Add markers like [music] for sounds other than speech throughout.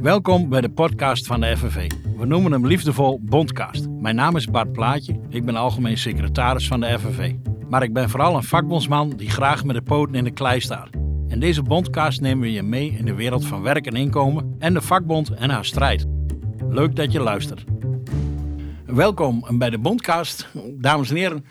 Welkom bij de podcast van de FNV. We noemen hem liefdevol Bondcast. Mijn naam is Bart Plaatje, ik ben algemeen secretaris van de FNV. Maar ik ben vooral een vakbondsman die graag met de poten in de klei staat. In deze Bondcast nemen we je mee in de wereld van werk en inkomen en de vakbond en haar strijd. Leuk dat je luistert. Welkom bij de Bondcast, dames en heren.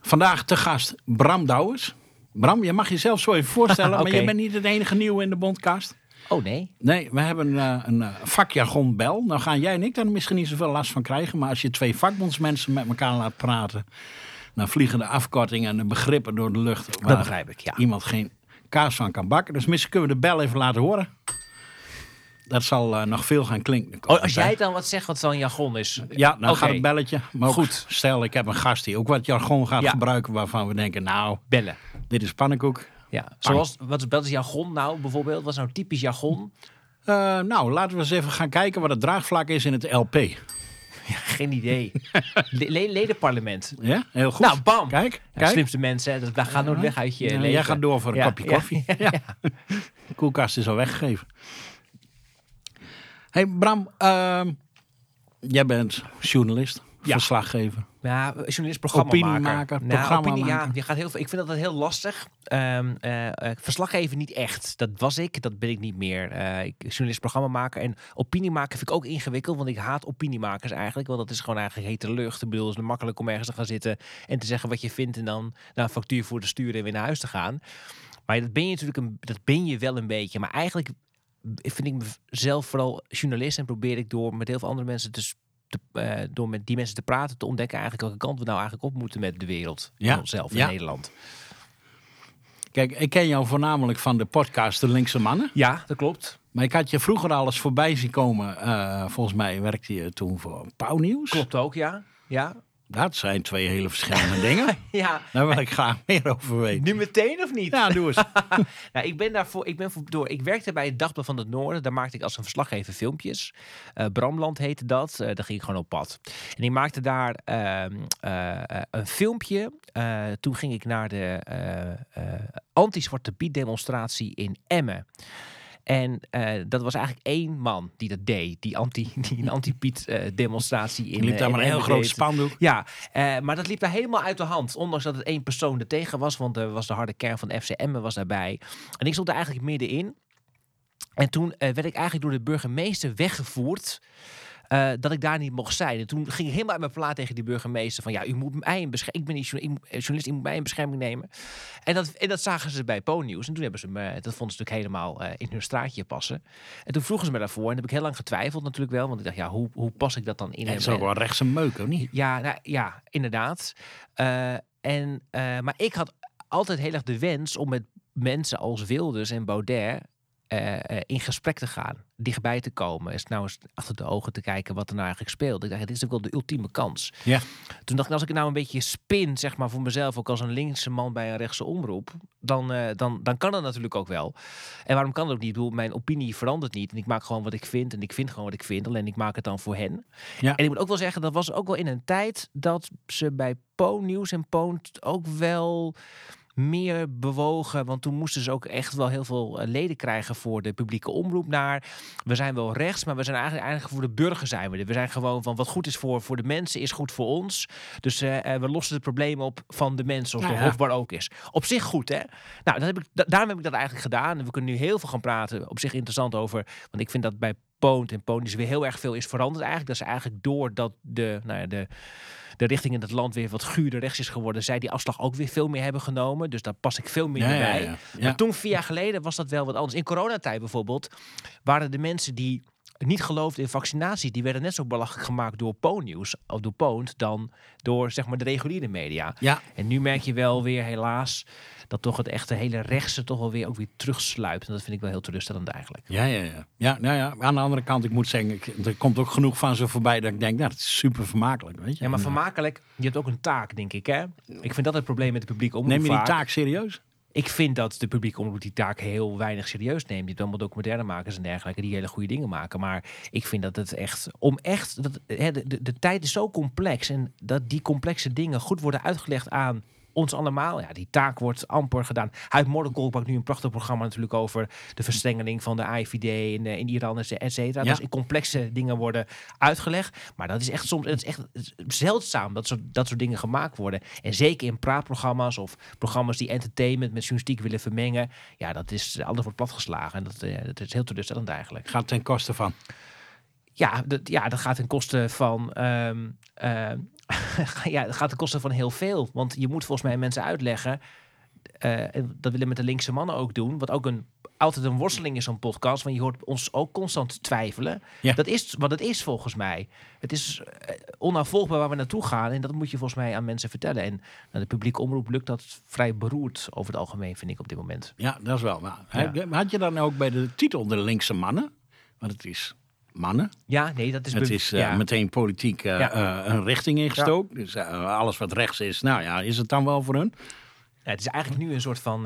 Vandaag te gast Bram Douwers. Bram, je mag jezelf zo even voorstellen, [laughs] maar je bent niet het enige nieuwe in de Bondcast. Oh nee. Nee, we hebben eh, een eh, vakjargon bel. Nou gaan jij en ik daar misschien niet zoveel last van krijgen. Maar als je twee vakbondsmensen met elkaar laat praten... dan vliegen de afkortingen en de begrippen door de lucht. waar Dat begrijp ik, ja. Iemand geen kaas van kan bakken. Dus misschien kunnen we de bel even laten horen. Dat zal eh, nog veel gaan klinken. Oh, als jij dan wat zegt wat dan jargon is. Ja, dan gaat het belletje. Maar ook, Goed. stel, ik heb een gast die ook wat jargon gaat Ja. gebruiken... waarvan we denken, nou, Bellen. dit is pannenkoek. Ja. Zoals, wat, is- wat is jargon nou bijvoorbeeld? Wat is nou typisch jargon? Eh, nou, laten we eens even gaan kijken wat het draagvlak is in het LP. [laughs] Ja, geen idee. Le- le- ledenparlement. Ja, heel goed. Nou, bam. Kijk, Ja, kijk. slimste mensen, dat, dat gaat nooit weg uit je Ja, leven. jij gaat door voor een Ja, kopje ja, koffie. [laughs] Ja, De koelkast is al weggegeven. hey Bram, ehm, jij bent journalist, Ja. verslaggever. Ja, journalist, programmamaker. Opiniemaker, Nou, opinie, ja, je gaat heel veel, ik vind dat heel lastig. Eh, eh, verslaggever niet echt. Dat was ik, dat ben ik niet meer. Eh, ik, journalist, programmamaker. En opiniemaker vind ik ook ingewikkeld, want ik haat opiniemakers eigenlijk. Want dat is gewoon eigenlijk hete lucht. Ik bedoel, het is makkelijk om ergens te gaan zitten en te zeggen wat je vindt. En dan naar een factuur voor te sturen en weer naar huis te gaan. Maar dat ben je natuurlijk een, dat ben je wel een beetje. Maar eigenlijk vind ik mezelf vooral journalist en probeer ik door met heel veel andere mensen te, te, eh, door met die mensen te praten, te ontdekken eigenlijk welke kant we nou eigenlijk op moeten met de wereld. Ja. Onszelf in ja. Nederland. Kijk, ik ken jou voornamelijk van de podcast De Linkse Mannen. Ja, dat klopt. Maar ik had je vroeger al eens voorbij zien komen. Eh, volgens mij werkte je toen voor Pauw Nieuws. Klopt ook, ja. Ja. Dat zijn twee hele verschillende [laughs] dingen. Ja. Daar wil ik graag meer over weten. Nu meteen of niet? Ja, doe eens. [laughs] Nou, ik ben daarvoor, ik ben voor, door. Ik werkte bij het Dagblad van het Noorden. Daar maakte ik als een verslaggever filmpjes. Eh, Bramland heette dat. Eh, daar ging ik gewoon op pad. En ik maakte daar ehm, eh, een filmpje. Toen ging ik naar de anti-Zwarte Piet demonstratie in Emmen. En eh, dat was eigenlijk één man die dat deed. Die, anti, [laughs] die een anti-Piet eh, demonstratie in Je liep eh, daar maar een heel groot spandoek. Ja, maar dat liep daar helemaal uit de hand. Ondanks dat het één persoon er tegen was. Want er was de harde kern van FCM was daarbij. En ik stond er eigenlijk middenin. En toen werd ik eigenlijk door de burgemeester weggevoerd. Eh, dat ik daar niet mocht zijn. En toen ging ik helemaal uit mijn plaat tegen die burgemeester. Van ja, u moet mij in bescherming. Ik ben niet eh, journalist, u moet mij in bescherming nemen. En dat, en dat zagen ze bij Po-nieuws. En toen hebben ze me, dat vonden ze natuurlijk helemaal eh, in hun straatje passen. En toen vroegen ze me daarvoor. En dat heb ik heel lang getwijfeld natuurlijk wel. Want ik dacht, ja, hoe, hoe pas ik dat dan in? Een- ook wel rechtse meuk, of niet? ja, nou, ja, inderdaad. En, maar ik had altijd heel erg de wens om met mensen als Wilders en Baudet eh, eh, in gesprek te gaan, dichtbij te komen, eens nou eens achter de ogen te kijken wat er nou eigenlijk speelt. Ik dacht, dit is ook wel de ultieme kans. Ja. Toen dacht ik, als ik nou een beetje spin, zeg maar voor mezelf, ook als een linkse man bij een rechtse omroep, dan, eh, dan, dan kan dat natuurlijk ook wel. En waarom kan dat ook niet? Ik bedoel, mijn opinie verandert niet. En ik maak gewoon wat ik vind. En ik vind gewoon wat ik vind. Alleen ik maak het dan voor hen. Ja. En ik moet ook wel zeggen, dat was ook wel in een tijd dat ze bij Po Nieuws en Poont ook wel meer bewogen. Want toen moesten ze ook echt wel heel veel eh, leden krijgen voor de publieke omroep naar. We zijn wel rechts, maar we zijn eigenlijk, eigenlijk voor de burger zijn we er. We zijn gewoon van wat goed is voor, voor de mensen, is goed voor ons. Dus eh, eh, we lossen het probleem op van de mensen, of de ja. hof waar ook is. Op zich goed, hè? Nou, dat heb ik, da- daarom heb ik dat eigenlijk gedaan. En we kunnen nu heel veel gaan praten. Op zich interessant over. Want ik vind dat bij Poont en Ponies weer heel erg veel is veranderd eigenlijk. Dat ze eigenlijk doordat de, nou ja, de, de richting in het land weer wat guurder rechts is geworden, zij die afslag ook weer veel meer hebben genomen. Dus daar pas ik veel ja, bij. ja. Ja. Maar toen, vier jaar geleden, was dat wel wat anders. In coronatijd bijvoorbeeld, waren de mensen die niet geloofden in vaccinaties, die werden net zo belachelijk gemaakt door Po-nieuws of door Poont dan door zeg maar de reguliere media. Ja, En nu merk je wel weer helaas dat toch het echte hele rechtse toch wel weer ook weer terugsluipt. En dat vind ik wel heel teleurstellend eigenlijk. ja, ja. ja. ja, nou ja. Aan de andere kant, ik moet zeggen, ik, er komt ook genoeg van zo voorbij dat ik denk, nou, dat is super vermakelijk. Weet je? Ja, maar eh, vermakelijk, je hebt ook een taak, denk ik. Hè? Ik vind dat het probleem met de publieke omroep Neem je die taak serieus? Ik vind dat de publieke omroep die taak heel weinig serieus neemt. Je hebt allemaal documentairemakers en dergelijke die hele goede dingen maken. Maar ik vind dat het echt, om echt, hè, de, de, de tijd is zo complex. En dat die complexe dingen goed worden uitgelegd aan ons allemaal. Ja, die taak wordt amper gedaan. Uit Moordekol maakt nu een prachtig programma natuurlijk over de verstrengeling van de AIVD in, in Iran, et cetera. Ja. Dus complexe dingen worden uitgelegd. Maar dat is echt soms het is echt zeldzaam dat soort, dat soort dingen gemaakt worden. En zeker in praatprogramma's of programma's die entertainment met journalistiek willen vermengen. Ja, dat is alles wordt platgeslagen. En dat, eh, dat is heel teleurstellend eigenlijk. Gaat ten koste van. Ja, dat, ja, dat gaat ten koste van. ehm, ehm, [laughs] ja, dat gaat ten koste van heel veel. Want je moet volgens mij mensen uitleggen. en dat willen we met de linkse mannen ook doen. Wat ook een, altijd een worsteling is, zo'n podcast. Want je hoort ons ook constant twijfelen. Ja. Dat is wat het is volgens mij. Het is eh, onafvolgbaar waar we naartoe gaan. En dat moet je volgens mij aan mensen vertellen. En naar de publieke omroep lukt dat vrij beroerd over het algemeen, vind ik op dit moment. Ja, dat is wel. Maar Ja. had je dan ook bij de titel de linkse mannen? Want het is mannen. Ja, nee, dat is... Het is eh, ja. meteen politiek Ja. eh, een richting ingestoken. Dus alles wat rechts is, nou ja, is het dan wel voor hun? Het is eigenlijk nu een soort van.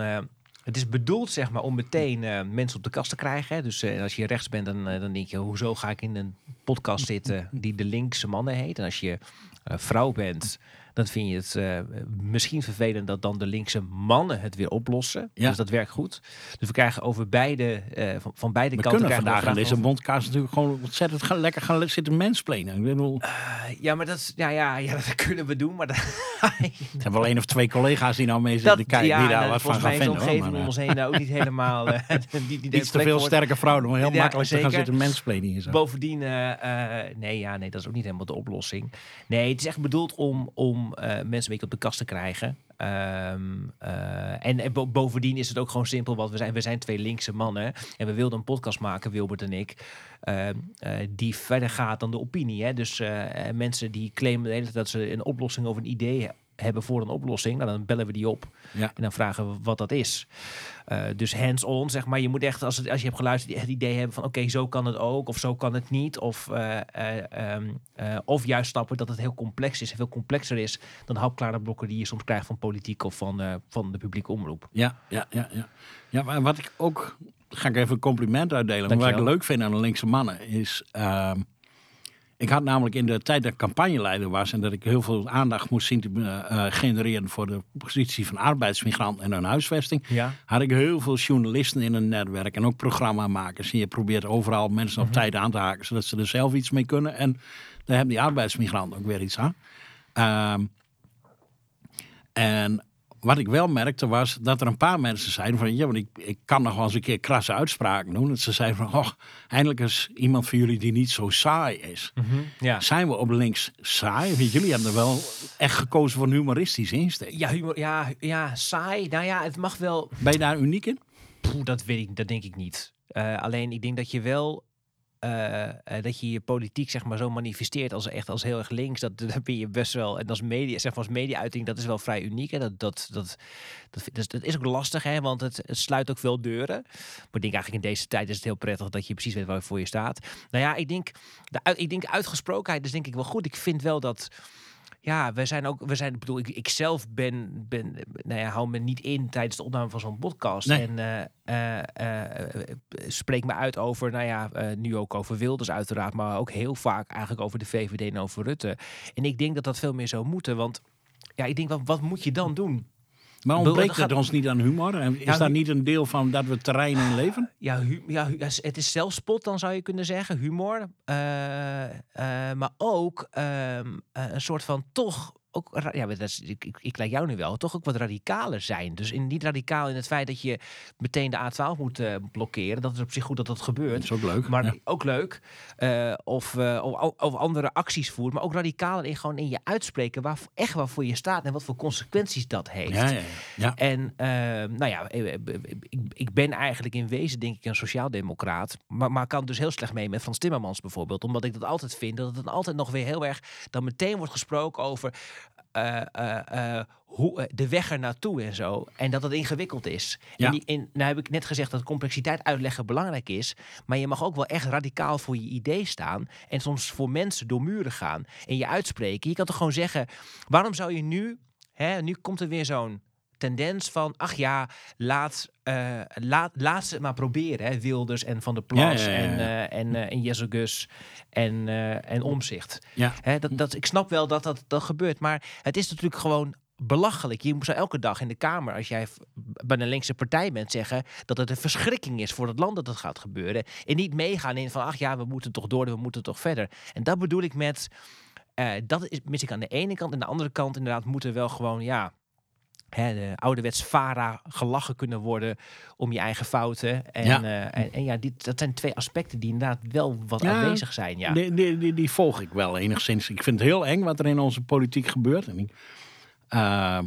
het is bedoeld, zeg maar, om meteen mensen op de kast te krijgen. Hè. Dus als je rechts bent, dan, dan denk je: hoezo ga ik in een podcast zitten die de linkse mannen heet? En als je vrouw bent, dan vind je het eh, misschien vervelend dat dan de linkse mannen het weer oplossen. Ja. Dus dat werkt goed. Dus we krijgen over beide, eh, van, van beide We kanten. kunnen we vandaag in deze bondkaart natuurlijk gewoon ontzettend gaan, lekker gaan zitten mensplenen. Ik bedoel, Ja, maar dat, is- ja, ja, ja, dat kunnen we doen. Maar dat, [laughs] ik heb wel één of twee collega's die nou mee zitten kijken, ja, die daar nou, wat van gaan vinden. hoor. omgeving Maar, om ons heen nou ook niet helemaal... [laughs] die, die iets te veel sterke vrouwen om heel Ja, makkelijk te gaan zeker. zitten mensplenen. hier zo. Bovendien, nee, ja, nee, dat is ook niet helemaal de oplossing. Nee, het is echt bedoeld om, om eh, mensen een beetje op de kast te krijgen. Ehm, eh, en en bo- bovendien is het ook gewoon simpel, want we zijn, we zijn twee linkse mannen. En we wilden een podcast maken, Wilbert en ik, ehm, eh, die verder gaat dan de opinie. Hè? Dus mensen die claimen dat ze een oplossing of een idee he- hebben voor een oplossing. Nou, dan bellen we die op Ja. en dan vragen we wat dat is. Eh, dus hands-on, zeg maar. Je moet echt, als, het, als je hebt geluisterd, het idee hebben van... oké, zo kan het ook, of zo kan het niet. Of, eh, eh, ehm, eh, of juist snappen dat het heel complex is, veel complexer is... dan de hapklare blokken die je soms krijgt van politiek... of van, van de publieke omroep. Ja, ja, ja, ja. Ja, maar wat ik ook, ga ik even een compliment uitdelen. Maar wat ik leuk vind aan de linkse mannen is, ehm, ik had namelijk in de tijd dat ik campagneleider was en dat ik heel veel aandacht moest zien te eh, eh, genereren voor de positie van arbeidsmigrant en hun huisvesting, Ja. had ik heel veel journalisten in een netwerk en ook programmamakers. En je probeert overal mensen op tijd aan te haken, zodat ze er zelf iets mee kunnen. En daar hebben die arbeidsmigranten ook weer iets aan. Ehm, en wat ik wel merkte was dat er een paar mensen zeiden van... ja, want ik, ik kan nog wel eens een keer krasse uitspraken doen. Dat ze zeiden van, oh, eindelijk is iemand van jullie die niet zo saai is. Ja. Zijn we op links saai? Want jullie hebben er wel echt gekozen voor een humoristisch insteek. Ja, humor, ja, ja, saai. Nou ja, het mag wel... Ben je daar uniek in? Poeh, dat weet ik, dat denk ik niet. Eh, alleen ik denk dat je wel eh, eh, dat je je politiek zeg maar zo manifesteert als echt als heel erg links. Dat, [laughs] dat ben je best wel. En als media, zeg maar als media-uiting, dat is wel vrij uniek. Hè? Dat, dat, dat, dat, dat, is ook lastig, hè? want het, sluit ook veel deuren. Maar ik denk eigenlijk in deze tijd is het heel prettig dat je precies weet waarvoor je staat. Nou ja, ik denk, de, ik denk uitgesprokenheid is denk ik wel goed. Ik vind wel dat ja, we zijn ook, we zijn, ik bedoel, ik, ik zelf ben, ben, nou ja, hou me niet in tijdens de opname van zo'n podcast. Nee. En eh, eh, eh, spreek me uit over, nou ja, nu ook over Wilders uiteraard, maar ook heel vaak eigenlijk over de VVD en over Rutte. En ik denk dat dat veel meer zou moeten, want ja, ik denk, wat, wat moet je dan doen? Maar ontbreekt het ons niet aan humor? En is Ja, dat niet een deel van dat we terrein in leven? Ja, ja, het is zelfspot, dan zou je kunnen zeggen, humor. Eh, eh, maar ook ehm, eh, een soort van toch. Ook, ja, dat is, ik, ik, ik lijk jou nu wel, toch ook wat radicaler zijn. Dus in, niet radicaal in het feit dat je meteen de A12 moet eh, blokkeren. Dat is op zich goed dat dat gebeurt. Dat is ook leuk. Maar ja. ook leuk. eh, of, eh, of, of andere acties voeren. Maar ook radicaler in gewoon in je uitspreken. Waar, echt waarvoor je staat. En wat voor consequenties dat heeft. Ja, ja. En ehm, nou ja, ik, ik ben eigenlijk in wezen denk ik een sociaaldemocraat. Maar, maar kan dus heel slecht mee met Frans Timmermans bijvoorbeeld. Omdat ik dat altijd vind. Dat het dan altijd nog weer heel erg dan meteen wordt gesproken over eh, eh, eh, hoe, de weg er naartoe en zo. En dat het ingewikkeld is. Ja. En, die, en nou heb ik net gezegd dat complexiteit uitleggen belangrijk is. Maar je mag ook wel echt radicaal voor je idee staan. En soms voor mensen door muren gaan. En je uitspreken. Je kan toch gewoon zeggen, waarom zou je nu... Hè, nu komt er weer zo'n tendens van, ach ja, laat, eh, laat, laat ze het maar proberen. Hè? Wilders en Van der Plas Ja, ja, ja, ja. En, eh, en, eh, en Jesse Gus en, en Omzicht. Ja. Hè, dat, dat, ik snap wel dat dat, dat gebeurt, maar het is natuurlijk gewoon belachelijk. Je zou elke dag in de Kamer, als jij bij een linkse partij bent, zeggen dat het een verschrikking is voor het land dat het gaat gebeuren. En niet meegaan in van, ach ja, we moeten toch door, we moeten toch verder. En dat bedoel ik met, dat is, mis ik aan de ene kant. En aan de andere kant inderdaad moet er wel gewoon, ja, hè, de ouderwets VARA gelachen kunnen worden om je eigen fouten. En Ja. ja, en, en ja dat zijn twee aspecten die inderdaad wel wat Ja, aanwezig zijn. Ja. Die, die, die, die volg ik wel enigszins. Ik vind het heel eng wat er in onze politiek gebeurt. En ik, ehm,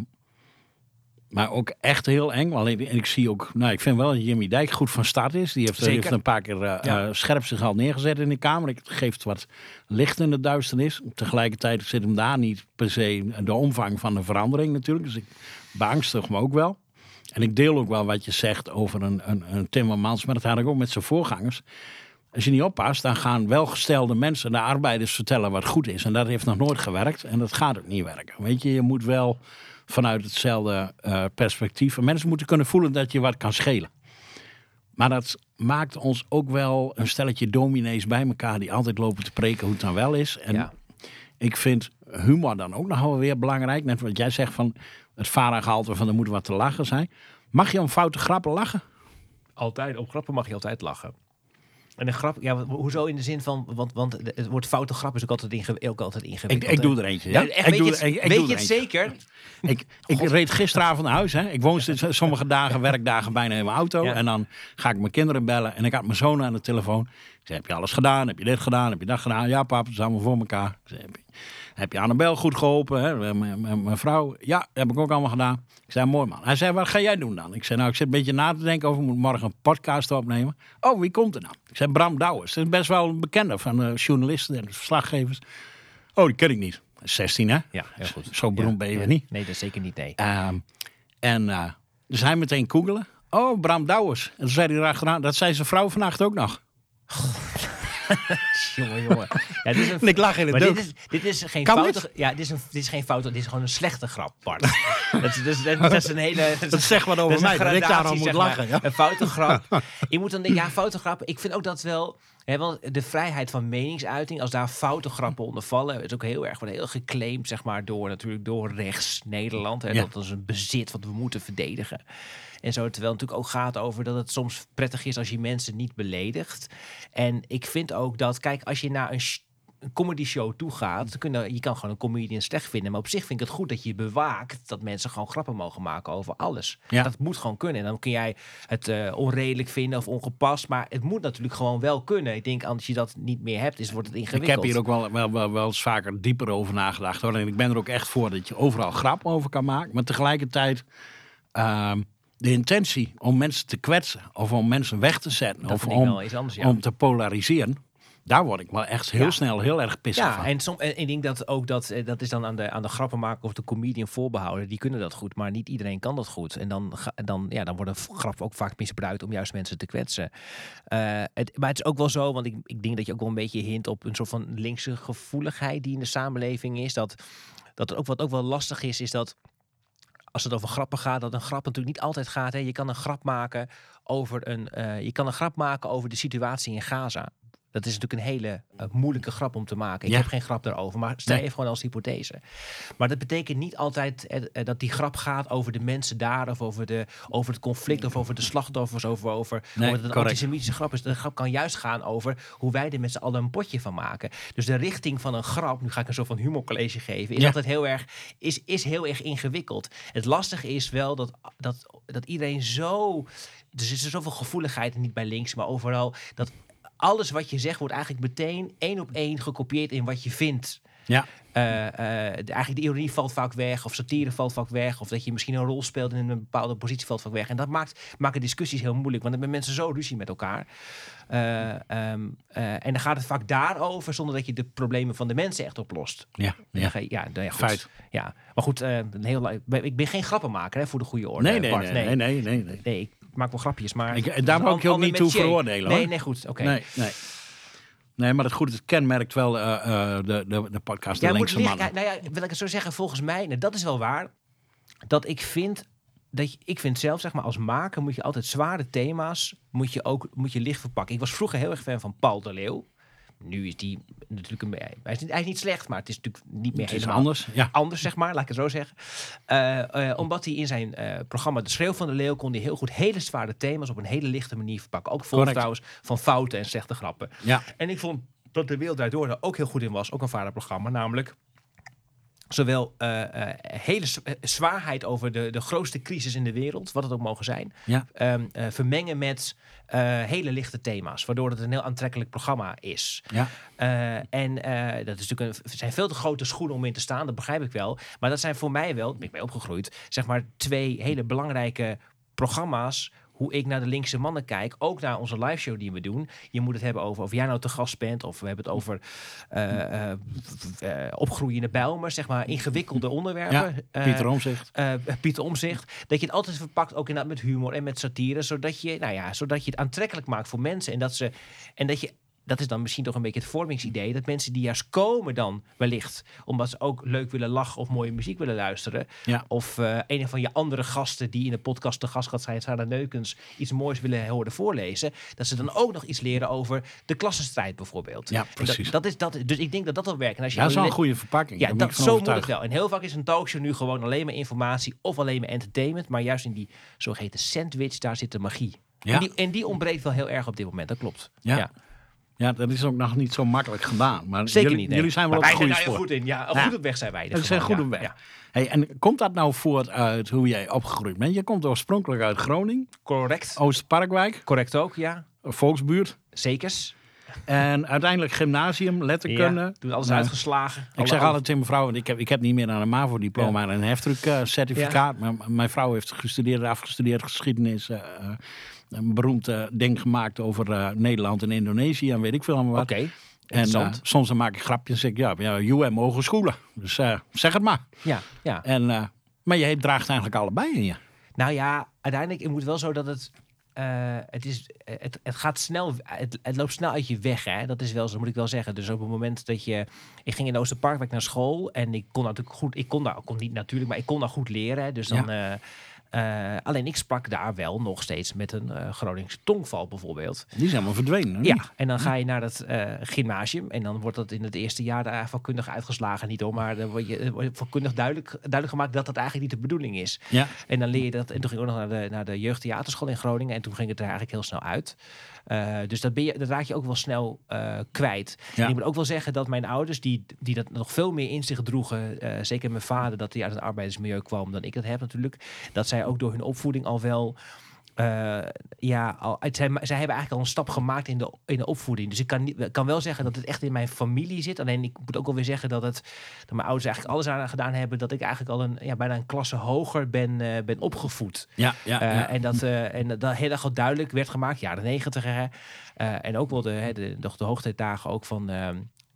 maar ook echt heel eng. Want ik, en ik zie ook, nou, ik vind wel dat Jimmy Dijk goed van start is. Die heeft, Zeker. heeft een paar keer eh, Ja. eh, scherp zich al neergezet in de Kamer. Ik het geeft wat licht in de duisternis. Tegelijkertijd zit hem daar niet per se de omvang van de verandering natuurlijk. Dus ik beangstig me ook wel. En ik deel ook wel wat je zegt over een, een, een Timmermans. Maar dat had ik ook met zijn voorgangers. Als je niet oppast, dan gaan welgestelde mensen, de arbeiders, vertellen wat goed is. En dat heeft nog nooit gewerkt en dat gaat ook niet werken. Weet je, je moet wel vanuit hetzelfde eh, perspectief. en Mensen moeten kunnen voelen dat je wat kan schelen. Maar dat maakt ons ook wel een stelletje dominees bij elkaar die altijd lopen te preken hoe het dan wel is. En Ja. ik vind humor dan ook nog wel weer belangrijk. Net wat jij zegt van het varengehalte van er moet wat te lachen zijn. Mag je om foute grappen lachen? Altijd, op grappen mag je altijd lachen. En een grap, ja, ho- hoezo in de zin van, want, want het woord foute grap is ook altijd, inge, ook altijd Ik, ingewikkeld. ik doe er eentje. Ja? Ja, echt, ik weet doe je het, ik- ik weet doe je het zeker? Ik, ik reed gisteravond naar huis. Hè. Ik woon sommige dagen, werkdagen bijna in mijn auto. Ja. En dan ga ik mijn kinderen bellen. En ik had mijn zoon aan de telefoon. Ik zei, heb je alles gedaan? Heb je dit gedaan? Heb je dat gedaan? Ja, pap, het is allemaal voor elkaar. Ik zei, heb, je, Annabel goed geholpen? Hè? Mijn- vrouw? Ja, heb ik ook allemaal gedaan. Ik zei, mooi man. Hij zei, wat ga jij doen dan? Ik zei, nou, ik zit een beetje na te denken over, ik moet morgen een podcast opnemen. Oh, wie komt er dan? Ik zei, Bram Douwers. Dat is best wel een bekende van journalisten en verslaggevers. Oh, die ken ik niet. Hij is 16, hè? Ja, heel goed. Zo beroemd Ja, ben je ja. niet. Nee, dat is zeker niet, nee. Ehm, en uh, dus hij meteen googelen. Oh, Bram Douwers. En toen zei hij erachteraan, dat zei zijn vrouw vannacht ook nog. [laughs] jongen, jongen. Ja, dit is een, En [laughs] ik lag in het dit is, dit is geen Kan foute... Ja, dit is, een, dit is geen foute, dit is gewoon een slechte grap, Bart. [laughs] dat, is, dat, is, dat is een hele... Dat, Dat zegt wat dat over mij, dat ik daarom moet lachen. Ja? Een foute grap. Je moet dan denken, ja, foute grap. Ik vind ook dat wel... Hè, want de vrijheid van meningsuiting, als daar foute grappen onder vallen, is ook heel erg wordt heel geclaimd, zeg maar, door natuurlijk door rechts Nederland. Ja. Dat is een bezit wat we moeten verdedigen. En zo, terwijl het natuurlijk ook gaat over dat het soms prettig is als je mensen niet beledigt. En ik vind ook dat, kijk, als je naar een, comedy show toe gaat, dan kun je, je kan gewoon een comedian slecht vinden. Maar op zich vind ik het goed dat je bewaakt dat mensen gewoon grappen mogen maken over alles. Ja. Dat moet gewoon kunnen. En dan kun jij het eh, onredelijk vinden of ongepast. Maar het moet natuurlijk gewoon wel kunnen. Ik denk, als je dat niet meer hebt, is, wordt het Ik ingewikkeld. heb hier ook wel, wel, wel, wel eens vaker dieper over nagedacht. Hoor. En ik ben er ook echt voor dat je overal grap over kan maken. Maar tegelijkertijd, ehm, de intentie om mensen te kwetsen. Of om mensen weg te zetten. Dat of om, anders, ja. om te polariseren. Daar word ik wel echt heel Ja. snel heel erg pissig Ja, van. en, som, en ik denk dat ook dat, eh, dat is dan aan de, aan de grappenmaker of de comedian voorbehouden. Die kunnen dat goed, maar niet iedereen kan dat goed. En dan, dan, ja, dan worden grappen ook vaak misbruikt om juist mensen te kwetsen. Eh, het, maar het is ook wel zo, want ik, ik denk dat je ook wel een beetje hint op een soort van linkse gevoeligheid die in de samenleving is. Dat, dat ook wat ook wel lastig is, is dat als het over grappen gaat, dat een grap natuurlijk niet altijd gaat. Hè. Je kan een grap maken over een, eh, je kan een grap maken over de situatie in Gaza. Dat is natuurlijk een hele eh, moeilijke grap om te maken. Ik Ja. heb geen grap daarover, maar stel Nee. even gewoon als hypothese. Maar dat betekent niet altijd eh, eh, dat die grap gaat over de mensen daar, of over, de, over het conflict, of over de slachtoffers, over, over, Nee, over dat het een antisemitische grap is. De grap kan juist gaan over hoe wij er met z'n allen een potje van maken. Dus de richting van een grap, nu ga ik een soort van humorcollege geven, is Ja. altijd heel erg, is, is heel erg ingewikkeld. Het lastige is wel dat, dat, dat iedereen zo. Er is zoveel gevoeligheid, niet bij links, maar overal. Dat alles wat je zegt wordt eigenlijk meteen één op één gekopieerd in wat je vindt. Ja. Eh, eh, de- eigenlijk de ironie valt vaak weg, of satire valt vaak weg, of dat je misschien een rol speelt in een bepaalde positie valt vaak weg. En dat maakt, maken discussies heel moeilijk, want dan hebben mensen zo ruzie met elkaar. Eh, ehm, eh, en dan gaat het vaak daarover, zonder dat je de problemen van de mensen echt oplost. Ja, Ja, ja. ja, nou ja, goed. Feit. Ja, maar goed, een heel, ik ben geen grappenmaker hè, voor de goede orde. Nee, nee, Bart. nee, nee, nee, nee, nee. Nee, ik maak wel grapjes, maar... Ik- en daar wou ik je ook niet toe veroordelen, Nee, hoor. nee, goed, oké. Nee, nee. Nee, maar het goed, het kenmerkt wel eh, eh, de, de, de podcast Ja, Linkse Mannen. nou ja, wil ik het zo zeggen, volgens mij, nou, dat is wel waar, dat ik vind, dat je, ik vind zelf, zeg maar, als maker moet je altijd zware thema's, moet je ook, moet je licht verpakken. Ik was vroeger heel erg fan van Paul de Leeuw. Nu is die natuurlijk een, hij, is niet, hij is niet slecht, maar het is natuurlijk niet meer Het is helemaal anders. Ja. anders, zeg maar, laat ik het zo zeggen. Eh, eh, omdat hij in zijn eh, programma De Schreeuw van de Leeuw kon hij heel goed hele zware thema's op een hele lichte manier verpakken. Ook vol trouwens van fouten en slechte grappen. ja. En ik vond dat De Wereld Draait Door daar ook heel goed in was. Ook een vaderprogramma, namelijk zowel eh, eh, hele eh, zwaarheid over de, de grootste crisis in de wereld, wat het ook mogen zijn, Ja. ehm, eh, vermengen met hele lichte thema's, waardoor het een heel aantrekkelijk programma is. Ja. En dat is natuurlijk een, zijn veel te grote schoenen om in te staan, dat begrijp ik wel. Maar dat zijn voor mij wel, ben ik mee opgegroeid, zeg maar twee hele belangrijke programma's. Hoe ik naar de linkse mannen kijk, ook naar onze live show die we doen. Je moet het hebben over of jij nou te gast bent, of we hebben het over v- eh, opgroeiende bijlmers, zeg maar ingewikkelde onderwerpen. Eh, Pieter Omzicht. Pieter Omzicht. Dat je het altijd verpakt, ook inderdaad met humor en met satire. Zodat je, nou ja, zodat je het aantrekkelijk maakt voor mensen. En dat ze. En dat je. Dat is dan misschien toch een beetje het vormingsidee. Dat mensen die juist komen dan wellicht. Omdat ze ook leuk willen lachen of mooie muziek willen luisteren. Ja. Of eh, een van je andere gasten die in de podcast te gast gaat zijn. Sarah Neukens. Iets moois willen horen voorlezen. Dat ze dan ook nog iets leren over de klassenstrijd bijvoorbeeld. Ja, precies. Dat, dat is, dat, dus ik denk dat dat wel werkt. En als je Ja, dat is wel een goede verpakking. ja, dat, zo moet het wel. En heel vaak is een talkshow nu gewoon alleen maar informatie of alleen maar entertainment. Maar juist in die zogeheten sandwich, daar zit de magie. Ja. En, die, en die ontbreekt wel heel erg op dit moment, dat klopt. Ja. Ja, dat is ook nog niet zo makkelijk gedaan. Maar Zeker jullie, niet. nee. jullie zijn wel op wij zijn goede daar goed in. Ja, Ja. goed op weg zijn wij. Dat zijn goed Ja, op weg. ja. Hey, en komt dat nou voort uit hoe jij opgegroeid bent? Je komt oorspronkelijk uit Groningen, Correct. Oost-Parkwijk, Correct ook, ja. volksbuurt. Zekers. En uiteindelijk gymnasium, letterkunde. Ja, toen alles Nou, uitgeslagen. Ik zeg altijd tegen mijn vrouw, want ik heb, ik heb niet meer dan een MAVO-diploma en een heftruck-certificaat. Maar mijn vrouw heeft gestudeerd, afgestudeerd geschiedenis. eh, eh, een beroemd eh, ding gemaakt over eh, Nederland en Indonesië en weet ik veel allemaal Oké, wat. En interessant. eh, soms dan maak ik grapjes en zeg ik, ja, ja UM mogen schoelen. Dus zeg het maar. ja, ja. En, maar je draagt eigenlijk allebei in je. Nou ja, uiteindelijk het moet wel zo dat het. het, is, het, het gaat snel, het, het loopt snel uit je weg. Hè? Dat is wel zo, moet ik wel zeggen. Dus op het moment dat je. Ik ging in Oosterparkwijk naar school en ik kon natuurlijk goed. Ik kon daar, kon niet natuurlijk, maar ik kon daar goed leren. hè. Dus dan. Eh, alleen ik sprak daar wel nog steeds met een eh Groningse tongval bijvoorbeeld. Die zijn allemaal verdwenen. hè? Ja, en dan ga je naar dat eh, gymnasium. En dan wordt dat in het eerste jaar daar vakkundig uitgeslagen. Niet hoor, maar dan je, wordt je vakkundig duidelijk, duidelijk gemaakt dat dat eigenlijk niet de bedoeling is. Ja. En dan leer je dat. En toen ging ik ook nog naar de, naar de jeugdtheaterschool in Groningen. En toen ging het er eigenlijk heel snel uit. Eh, dus dat, ben je, dat raak je ook wel snel eh, kwijt. Ja. En ik moet ook wel zeggen dat mijn ouders, die, die dat nog veel meer in zich droegen. eh, zeker mijn vader, dat hij uit een arbeidersmilieu kwam dan ik dat heb natuurlijk. Dat zij ook door hun opvoeding al wel. Eh, ja, al, het zijn, zij hebben eigenlijk al een stap gemaakt in de, in de opvoeding. Dus ik kan, niet, kan wel zeggen dat het echt in mijn familie zit. Alleen ik moet ook alweer zeggen dat, het, dat mijn ouders eigenlijk alles aan gedaan hebben. Dat ik eigenlijk al een, ja, bijna een klasse hoger ben, eh, ben opgevoed. Ja, ja, Eh, ja. En dat, en dat heel erg al duidelijk werd gemaakt, jaren negentig. en ook wel de, hè, de, de, de hoogtijdagen ook van,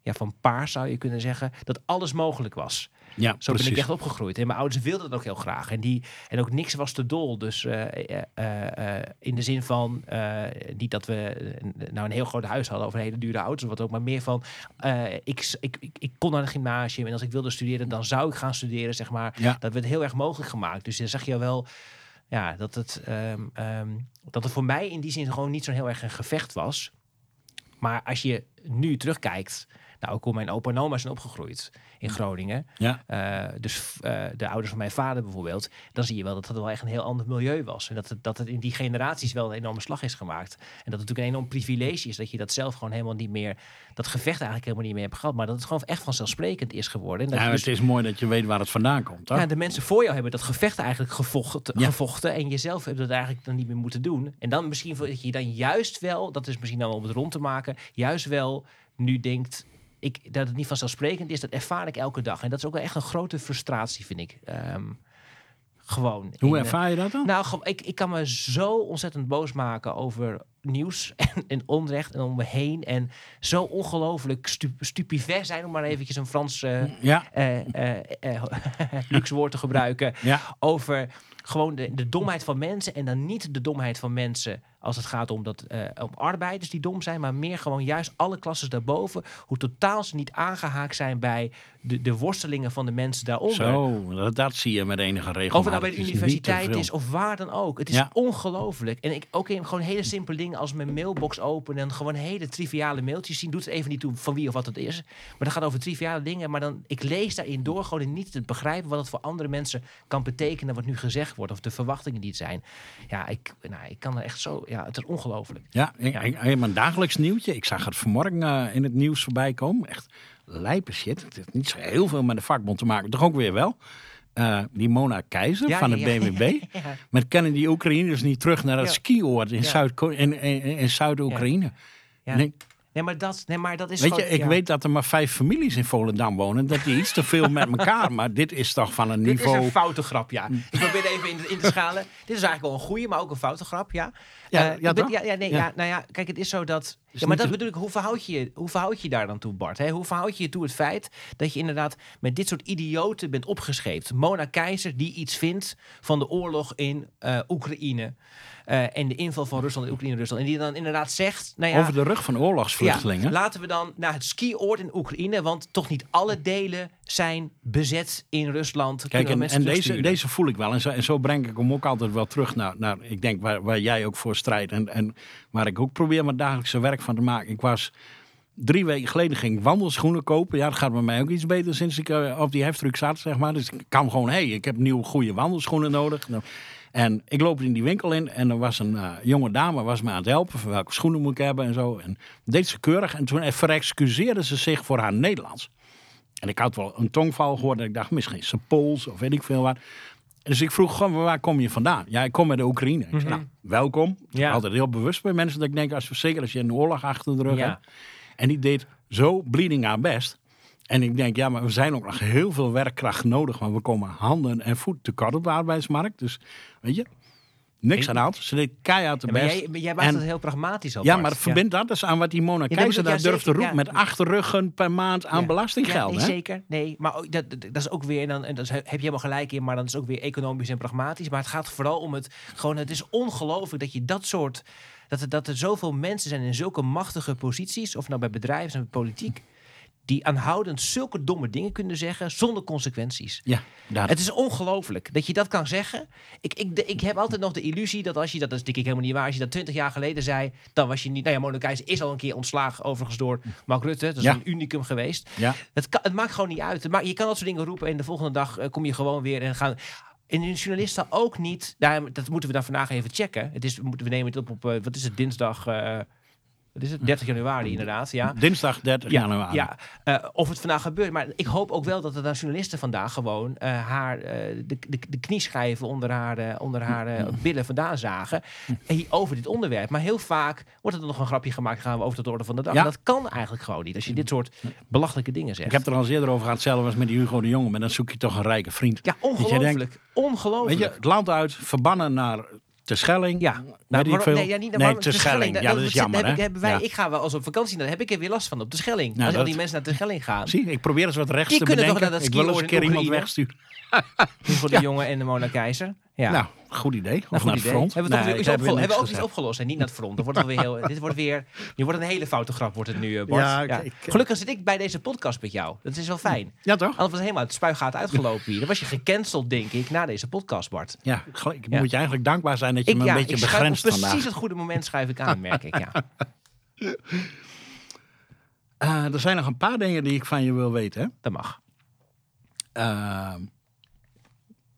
ja, van paars zou je kunnen zeggen. Dat alles mogelijk was. Ja, Zo precies. ben ik echt opgegroeid. En mijn ouders wilden dat ook heel graag. En, die, en ook niks was te dol. Dus eh, eh, eh, in de zin van, niet dat we nou een heel groot huis hadden over hele dure auto's of wat ook. Maar meer van, ik, ik, ik, ik kon naar een gymnasium. En als ik wilde studeren, dan zou ik gaan studeren, zeg maar. Ja. Dat werd heel erg mogelijk gemaakt. Dus dan zeg je wel ja, dat, het, ehm, ehm, dat het voor mij in die zin gewoon niet zo heel erg een gevecht was. Maar als je nu terugkijkt, nou ook hoe mijn opa en oma zijn opgegroeid in Groningen. Ja. Eh, dus eh, de ouders van mijn vader bijvoorbeeld, dan zie je wel dat het wel echt een heel ander milieu was. En dat het, dat het in die generaties wel een enorme slag is gemaakt. En dat het natuurlijk een enorm privilege is dat je dat zelf gewoon helemaal niet meer, dat gevecht eigenlijk helemaal niet meer hebt gehad. Maar dat het gewoon echt vanzelfsprekend is geworden. En dat Ja, maar dus- het is mooi dat je weet waar het vandaan komt. Toch? ja, de mensen voor jou hebben dat gevecht eigenlijk gevochten, Ja. gevochten. En jezelf hebt dat eigenlijk dan niet meer moeten doen. En dan misschien dat je dan juist wel, dat is misschien dan om het rond te maken, juist wel nu denkt. Ik, dat het niet vanzelfsprekend is, dat ervaar ik elke dag. En dat is ook wel echt een grote frustratie, vind ik. Ehm, gewoon. Hoe in, eh, ervaar je dat dan? nou, ik, ik kan me zo ontzettend boos maken over nieuws [laughs] en, en onrecht en om me heen. En zo ongelooflijk stu stupefait zijn, om maar eventjes een Frans eh, ja, eh, eh, [laughs] luxe woord te gebruiken. ja, Over gewoon de, de domheid van mensen. En dan niet de domheid van mensen als het gaat om, dat, eh, om arbeiders die dom zijn, maar meer gewoon juist alle klassen daarboven. Hoe totaal ze niet aangehaakt zijn bij de, de worstelingen van de mensen daaronder. Zo, dat, dat zie je met enige regel. Of het nou bij de universiteit is of waar dan ook. Het is Ja. ongelooflijk. En ik ook in gewoon hele simpele dingen als mijn mailbox openen en gewoon hele triviale mailtjes zien. Doet het even niet toe van wie of wat het is. Maar dat gaat over triviale dingen. Maar dan, ik lees daarin door gewoon in niet te begrijpen wat het voor andere mensen kan betekenen wat nu gezegd wordt. Of de verwachtingen die het zijn. Ja, ik, nou, ik kan er echt zo, ja, het is ongelooflijk. Ja, Ja. ik- ik- mijn dagelijks nieuwtje. Ik zag het vanmorgen eh, in het nieuws voorbij komen. Echt lijpe shit. Het heeft niet zo heel veel met de vakbond te maken. Toch ook weer wel. Eh, die Mona Keizer Ja, van de ja. BWB. [laughs] Ja. Met kennen die Oekraïners niet terug naar het skioord in, Ja. Zuid Nee, maar dat, nee, maar dat is Weet je, ik ja. weet dat er maar vijf families in Volendam wonen. Dat die iets te veel met elkaar. Maar dit is toch van een Dit is niveau. een foute grap, ja. Ik probeer even in, in te schalen. Dit is eigenlijk wel een goede, maar ook een foute grap, ja. Ja, Eh, ja, ben- ja, ja, nee, Ja. ja. nou ja, kijk, het is zo dat... ja, niet maar dat te- bedoel ik, hoe verhoud, je, je- hoe verhoud je daar dan toe, Bart? Hè? Hoe verhoud je je toe het feit dat je inderdaad met dit soort idioten bent opgescheept? Mona Keizer, die iets vindt van de oorlog in eh, Oekraïne... eh, en de inval van Rusland in Oekraïne-Rusland. En die dan inderdaad zegt... Nou ja, Over de rug van oorlogsvluchtelingen. ja, laten we dan naar het skioord in Oekraïne, want toch niet alle delen zijn bezet in Rusland. Kijk, en, deze, deze voel ik wel. En zo, en zo breng ik hem ook altijd wel terug naar, naar ik denk, waar, waar jij ook voor strijdt. En, en waar ik ook probeer mijn dagelijkse werk van te maken. Ik was drie weken geleden ging ik wandelschoenen kopen. Ja, dat gaat bij mij ook iets beter sinds ik eh, op die heftruck zat, zeg maar. Dus ik kan gewoon, hé, hey, ik heb nieuwe goede wandelschoenen nodig. Nou, En ik loop in die winkel in en er was een eh, jonge dame was me aan het helpen. Van welke schoenen moet ik hebben en zo. En deed ze keurig. En toen verexcuseerde ze zich voor haar Nederlands. En ik had wel een tongval gehoord. En ik dacht, misschien is ze Pools of weet ik veel wat. Dus ik vroeg gewoon, waar kom je vandaan? Ja, ik kom uit de Oekraïne. Ik zei, nou, welkom. Ja. altijd heel bewust bij mensen dat ik denk, als, zeker als je een oorlog achter de rug Ja. hebt. En die deed zo bleeding aan best. En ik denk, ja, maar we zijn ook nog heel veel werkkracht nodig. Want we komen handen en voet tekort op de arbeidsmarkt. Dus, weet je, niks aan de hand. Ze deed keihard de Ja, best. jij, jij maakt En- het heel pragmatisch op. ja, maar verbind dat eens aan wat die Mona dat Keizer daar ja, durft te roepen. ja. Met achterruggen per maand aan Ja. belastinggeld. Ja, nee, hè? zeker. Nee, maar dat, dat dat is ook weer, en dan, en dat heb je helemaal gelijk in, maar dan is het ook weer economisch en pragmatisch. Maar het gaat vooral om het, gewoon, het is ongelooflijk dat je dat soort, dat er, dat er zoveel mensen zijn in zulke machtige posities, of nou bij bedrijven en politiek, die aanhoudend zulke domme dingen kunnen zeggen zonder consequenties. Ja, daar. Het is ongelooflijk dat je dat kan zeggen. Ik, ik, de- ik heb altijd nog de illusie dat als je dat, dat is denk ik helemaal niet waar, als je dat twintig jaar geleden zei, dan was je niet. Nou ja, Mona is al een keer ontslagen, overigens door Mark Rutte. Dat is Ja. een unicum geweest. ja. Het, kan, het maakt gewoon niet uit. Je kan dat soort dingen roepen en de volgende dag eh, kom je gewoon weer en gaan. En een journalisten ook niet. Daar, dat moeten we dan vandaag even checken. Het is, moeten- we nemen het op op, eh, wat is het, dinsdag. eh, wat is het? 30 januari inderdaad, ja. Dinsdag 30 januari. Ja, eh, of het vandaag gebeurt. Maar ik hoop ook wel dat dan journalisten vandaag gewoon eh, haar eh, de, de, de knieschijven onder haar, onder haar billen vandaan zagen. En hier over dit onderwerp. Maar heel vaak wordt er dan nog een grapje gemaakt. Gaan we over tot de orde van de dag. Ja. Dat kan eigenlijk gewoon niet. Als je dit soort belachelijke dingen zegt. Ik heb er al eerder over gehad, hetzelfde als met die Hugo de Jonge. Maar dan zoek je toch een rijke vriend. Ja, ongelooflijk. denkt, ongelooflijk. Weet je, het land uit, verbannen naar Terschelling. ja, weet nou, veel. nee, ja, niet naar nee, Terschelling. dat- Ja, dat is jammer, heb ik, hè? hebben wij, Ja. Ik ga wel als op vakantie, dan heb ik er weer last van op de Schelling. Nou, als al die mensen naar de Schelling gaan. Zie, ik probeer eens wat rechts Die te toch bedenken. naar dat ik wil eens een keer iemand wegsturen. [laughs] Voor de jongen en de Mona Keizer. Ja. Nou, goed idee. Of Nou, goed naar het idee. front. Hebben we, toch Nee, iets opgelo- hebben we ook iets opgelost en niet naar het front. Dan wordt het weer heel, [laughs] dit wordt weer, je wordt een hele foute grap wordt het nu, eh, Bart. Ja, Ja, ik- ik- Gelukkig zit ik bij deze podcast met jou. Dat is wel fijn. Ja, toch? Anders was het helemaal de spuigaat uitgelopen hier. Dan was je gecanceld, denk ik, na deze podcast, Bart. Ja, ik Ja. moet je eigenlijk dankbaar zijn dat je Ik, me ja, een beetje begrenst precies vandaag. het goede moment schuif ik aan, merk ik. Ja. [laughs] Eh, er zijn nog een paar dingen die ik van je wil weten. hè. Dat mag. Eh,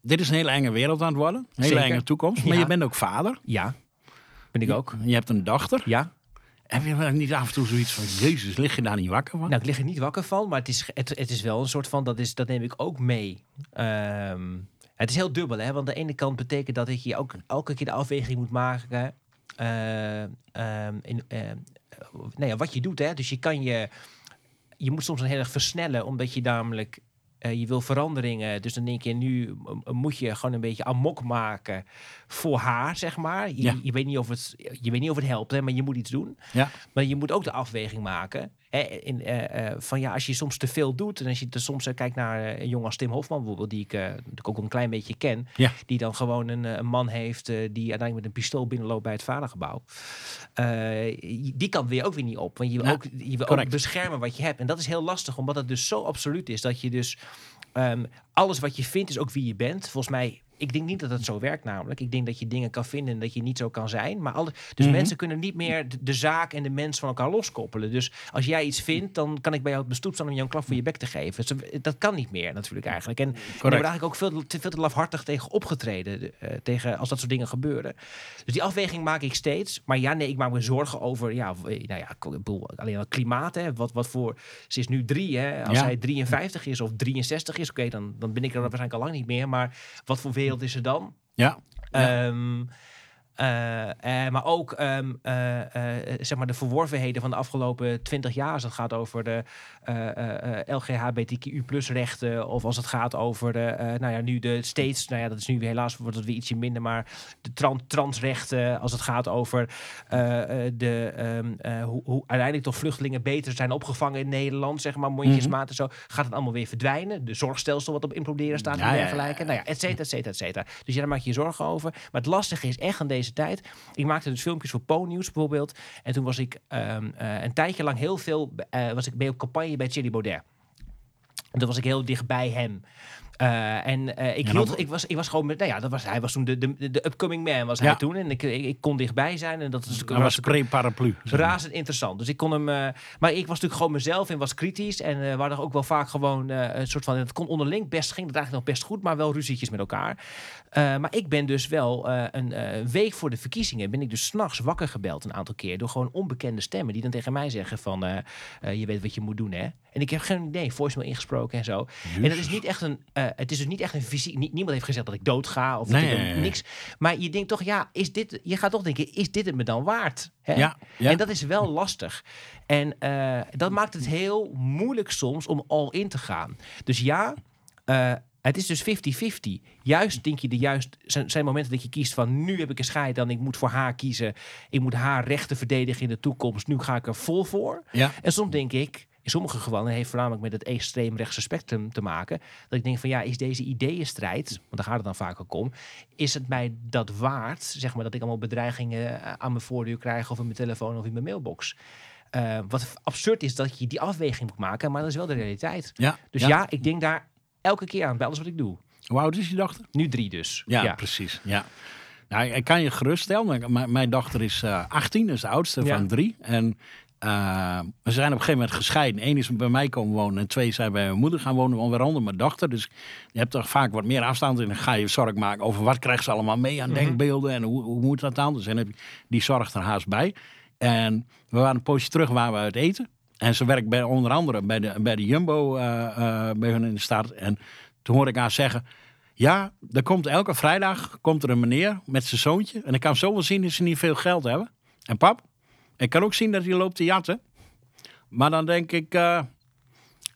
dit is een hele enge wereld aan het worden. Een hele Zeker. enge toekomst. Maar Ja. je bent ook vader. Ja, ben ik ook. Je hebt een dochter. Ja. Heb je niet af en toe zoiets van... Jezus, lig je daar niet wakker van? Nou, ik lig er niet wakker van, maar het is, het, het is wel een soort van, dat, is, dat neem ik ook mee. Ehm, het is heel dubbel, hè? want aan de ene kant betekent dat dat je ook elke keer de afweging moet maken. eh, ehm, in, eh, nou ja, wat je doet, hè? dus je kan je, je moet soms een heel erg versnellen, omdat je namelijk je wil veranderingen. Dus dan denk je, nu eh, moet je gewoon een beetje amok maken voor haar, zeg maar. Je, Ja. je, weet, niet of het, je weet niet of het helpt, hè, maar je moet iets doen. Ja. Maar je moet ook de afweging maken. Hè, in, eh, eh, van ja, als je soms te veel doet. En als je soms eh, kijkt naar een jongen als Tim Hofman bijvoorbeeld, die ik natuurlijk ook een klein beetje ken. Ja. Die dan gewoon een, een man heeft die uiteindelijk met een pistool binnenloopt bij het vadergebouw. Die kan weer ook weer niet op. Want je wil, Ja, ook, je wil ook beschermen wat je hebt. En dat is heel lastig, omdat het dus zo absoluut is dat je dus ehm, alles wat je vindt is ook wie je bent. Volgens mij, ik denk niet dat het zo werkt namelijk. Ik denk dat je dingen kan vinden en dat je niet zo kan zijn. Maar alle, dus Mhm. mensen kunnen niet meer de, de zaak en de mens van elkaar loskoppelen. Dus als jij iets vindt, dan kan ik bij jou op de stoep staan om jou een klap voor je bek te geven. Dus dat kan niet meer natuurlijk eigenlijk. En er wordt Correct. eigenlijk ook veel te, veel te lafhartig tegen opgetreden. eh, tegen als dat soort dingen gebeuren. Dus die afweging maak ik steeds. Maar ja, nee, ik maak me zorgen over. Ja, w- nou ja, alleen al klimaat. Hè, wat, wat voor. Ze is nu drie. Hè, als Ja. hij 53 is of 63 is, oké, dan, dan ben ik er waarschijnlijk al lang niet meer. Maar wat voor wereld is er dan? Ja. Ja. Eh, eh, maar ook ehm, eh, zeg maar de verworvenheden van de afgelopen twintig jaar. Als het gaat over de LGHBTQ rechten. Of als het gaat over de, nou ja, nu de steeds, nou ja, dat is nu helaas wordt het weer ietsje minder. Maar de tran transrechten. Als het gaat over de, ehm, eh, hoe, hoe uiteindelijk toch vluchtelingen beter zijn opgevangen in Nederland. Zeg maar mondjesmaat en zo. Gaat het allemaal weer verdwijnen. De zorgstelsel wat op imploderen staat Ja, en dergelijke. Nou ja, et cetera, et cetera, et cetera. Dus ja, daar maak je je zorgen over. Maar het lastige is echt aan deze tijd. Ik maakte dus filmpjes voor Po-nieuws bijvoorbeeld. En toen was ik ehm, eh, een tijdje lang heel veel... eh, was ik mee op campagne bij Thierry Baudet. En toen was ik heel dicht bij hem. Eh, en eh, ik, hield, ik, was, ik was gewoon met, nou ja, dat was, hij was toen de, de, de upcoming man was Ja. hij toen. En ik, ik, ik kon dichtbij zijn. En dat is Dat was pre-paraplu. razend interessant. Dus ik kon hem. eh, maar ik was natuurlijk gewoon mezelf en was kritisch. En waren er ook wel vaak gewoon een soort van. Het kon onderling best, ging het eigenlijk nog best goed, maar wel ruzietjes met elkaar. Maar ik ben dus wel een week voor de verkiezingen. Ben ik dus s'nachts wakker gebeld een aantal keer. Door gewoon onbekende stemmen die dan tegen mij zeggen: van je weet wat je moet doen, hè? En ik heb geen idee, voicemail ingesproken en zo. En dat is niet echt een. Eh, het is dus niet echt een fysiek. niet- niemand heeft gezegd dat ik of Nee, ik nee, nee. niks. Maar je denkt toch, ja, is dit. Je gaat toch denken: is dit het me dan waard? Hè? Ja, ja. En dat is wel lastig. En eh, dat maakt het heel moeilijk soms om al in te gaan. Dus ja, eh, het is dus 50-50. Juist denk je de juist zijn, zijn momenten dat je kiest van nu heb ik een scheid dan ik moet voor haar kiezen. Ik moet haar rechten verdedigen in de toekomst. Nu ga ik er vol voor. Ja. En soms denk ik, in sommige gevallen, en heeft voornamelijk met het extreemrechtse spectrum te maken, dat ik denk van ja, is deze ideeënstrijd, want daar gaat het dan vaak ook om, is het mij dat waard, zeg maar, dat ik allemaal bedreigingen eh, aan mijn voordeur krijg of in mijn telefoon of in mijn mailbox. Eh, wat absurd is dat je die afweging moet maken, maar dat is wel de realiteit. Ja. Dus ja. ja, ik denk daar elke keer aan bij alles wat ik doe. Hoe oud is je dochter? Nu drie dus. Ja, precies. Ja. Nou, ik kan je geruststellen. Mijn, mijn dochter is eh 18, dat is de oudste Ja. van drie. En eh, we zijn op een gegeven moment gescheiden. Eén is bij mij komen wonen en twee zijn bij mijn moeder gaan wonen, onder andere mijn dochter. Dus je hebt toch vaak wat meer afstand en dan ga je zorg maken over wat krijgt ze allemaal mee aan Mhm. denkbeelden en hoe, hoe moet dat dan? Dus dan heb je die zorg er haast bij. En we waren een poosje terug waar we uit eten. En ze werkt bij, onder andere bij de, bij de Jumbo eh, bij hun in de stad. En toen hoorde ik haar zeggen... Ja, er komt elke vrijdag komt er een meneer met zijn zoontje. En ik kan zo wel zien dat ze niet veel geld hebben. En pap, ik kan ook zien dat hij loopt te jatten. Maar dan denk ik... eh,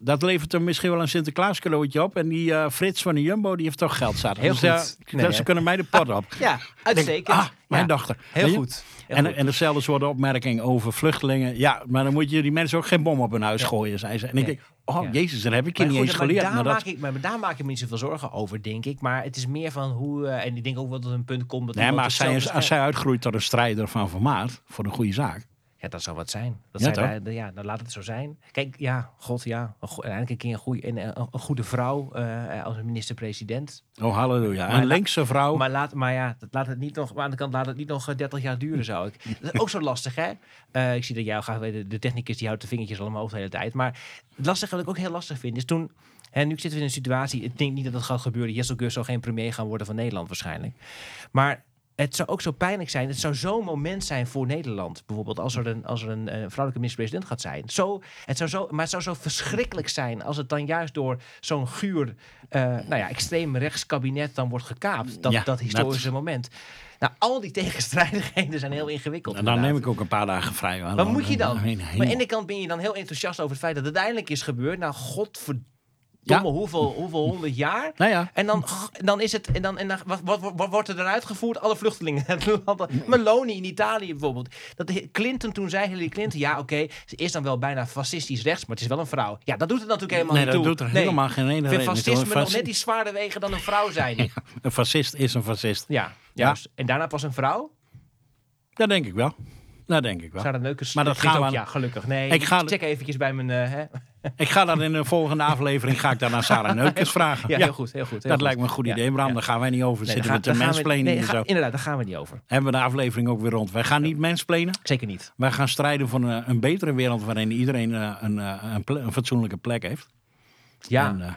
dat levert hem misschien wel een Sinterklaas cadeautje op. En die eh, Frits van de Jumbo, die heeft toch geld zat. Heel dus, goed. ja, Nee, ze kunnen mij de pot op. [laughs] Ja, denk, uitstekend. ah, mijn Ja, dochter. Heel goed. Heel En, goed. en dezelfde soort opmerking over vluchtelingen. Ja, maar dan moet je die mensen ook geen bom op hun huis Ja. gooien, zei ze. En ik denk, oh Ja. jezus, daar heb ik je niet goed, eens maar geleerd. Daar, Maar dat, maak ik, maar daar maak ik me niet zoveel zorgen over, denk ik. Maar het is meer van hoe... eh, en ik denk ook wel dat er een punt komt... Dat nee, maar als zij, als zij uitgroeit tot een strijder van formaat, voor een goede zaak. Ja, dat zou wat zijn. Dat Ja, zijn ja, dan laat het zo zijn. Kijk, ja, god, ja. Uiteindelijk een keer een goede, een, een, een goede vrouw eh, als minister-president. Oh, halleluja. Maar Een linkse vrouw. Maar, laat, maar ja, dat laat het niet nog, maar aan de kant laat het niet nog eh, 30 jaar duren, zou ik. [laughs] Dat is ook zo lastig, hè? Eh, ik zie dat jij al graag de, de technicus die houdt de vingertjes al omhoog de hele tijd. Maar het lastige wat ik ook heel lastig vind, is toen... En nu zitten we in een situatie, ik denk niet dat het gaat gebeuren. Jessel Gus zal geen premier gaan worden van Nederland waarschijnlijk. Maar het zou ook zo pijnlijk zijn. Het zou zo'n moment zijn voor Nederland. Bijvoorbeeld als er een, als er een, eh, vrouwelijke minister-president gaat zijn. Zo, het zou zo, maar het zou zo verschrikkelijk zijn als het dan juist door zo'n guur, eh nou ja, extreem rechtskabinet dan wordt gekaapt. Dat, Ja, dat historische moment. Nou, al die [laughs] tegenstrijdigheden zijn heel ingewikkeld. En dan inderdaad. neem ik ook een paar dagen vrij. Wat moet je dan? Maar aan de ene kant ben je dan heel enthousiast over het feit dat het uiteindelijk is gebeurd. Nou, godverdomme domme hoeveel, hoeveel honderd jaar. Nou ja, En dan, dan is het. En dan, en dan wat, wat, wat, wordt er eruit gevoerd? Alle vluchtelingen. [laughs] Meloni in Italië bijvoorbeeld. Dat Clinton toen zei, Hillary Clinton. Ja, oké. ze is dan wel bijna fascistisch rechts, maar het is wel een vrouw. Ja, dat doet het natuurlijk helemaal nee, niet dat toe. doet er Nee. helemaal geen ene reden. fascisme nog net iets zwaarder wegen dan een vrouw zijn. [laughs] Ja, Een fascist is een fascist. juist. En daarna pas een vrouw? Dat denk ik wel. Dat denk ik wel. Sarah Neukens. Maar dat gaan ook, Ja, gelukkig. Nee, Ik ga- check eventjes bij mijn... eh? Ik ga dat in de volgende aflevering ga ik daar naar Sarah Neukens [laughs] vragen. Ja, heel goed. Heel goed heel Dat goed. lijkt me een goed idee, Bram. Daar gaan wij niet over Nee, zitten met de mensplaning nee, en ga- zo. Inderdaad, daar gaan we niet over. Hebben we de aflevering ook weer rond. Wij gaan niet mensplenen. Zeker niet. Wij gaan strijden voor een, een betere wereld waarin iedereen eh, een, eh, een, fatsoenlijke plek heeft. Ja, En, eh,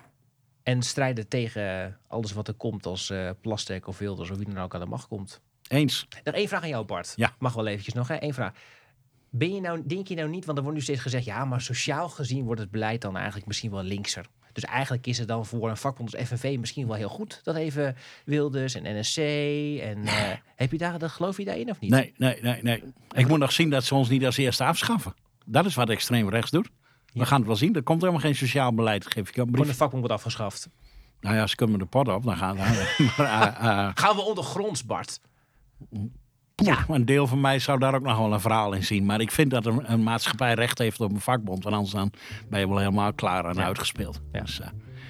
en strijden tegen alles wat er komt als eh plastic of wilders of wie dan ook aan de macht komt. eens. Nog één vraag aan jou, Bart. Ja. Mag wel eventjes nog, hè? Eén vraag. Ben je nou, denk je nou niet, want er wordt nu steeds gezegd, ja, maar sociaal gezien wordt het beleid dan eigenlijk misschien wel linkser. Dus eigenlijk is het dan voor een vakbond als FNV misschien wel heel goed dat even Wilders en NSC en eh, heb je daar, dat geloof je daarin of niet? Nee, nee, nee, nee. Ik moet nog zien dat ze ons niet als eerste afschaffen. Dat is wat extreem rechts doet. We gaan het wel zien. Er komt helemaal geen sociaal beleid, geef ik een Gewoon brief. de vakbond wordt afgeschaft. Nou ja, ze kunnen de pot op, dan gaan we. [laughs] maar eh, eh, Gaan we ondergronds, Bart? Ja. Een deel van mij zou daar ook nog wel een verhaal in zien. Maar ik vind dat een, een maatschappij recht heeft op een vakbond. Want anders dan ben je wel helemaal klaar en Ja. uitgespeeld. Ja. Dus, eh,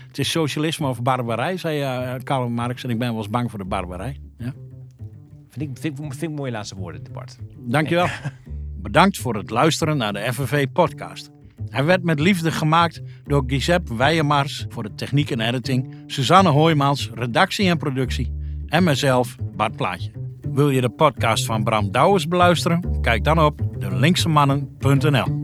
het is socialisme of barbarij, zei eh Karl Marx. En ik ben wel eens bang voor de barbarij. Ja. Vind ik, vind, ik- vind ik mooie laatste woorden, Bart. Dankjewel. [laughs] Bedankt voor het luisteren naar de FNV-podcast. Hij werd met liefde gemaakt door Giuseppe Weijemars voor de techniek en editing, Suzanne Hoijmans, redactie en productie en mezelf, Bart Plaatje. Wil je de podcast van Bram Douwens beluisteren? Kijk dan op de linksemannen.nl.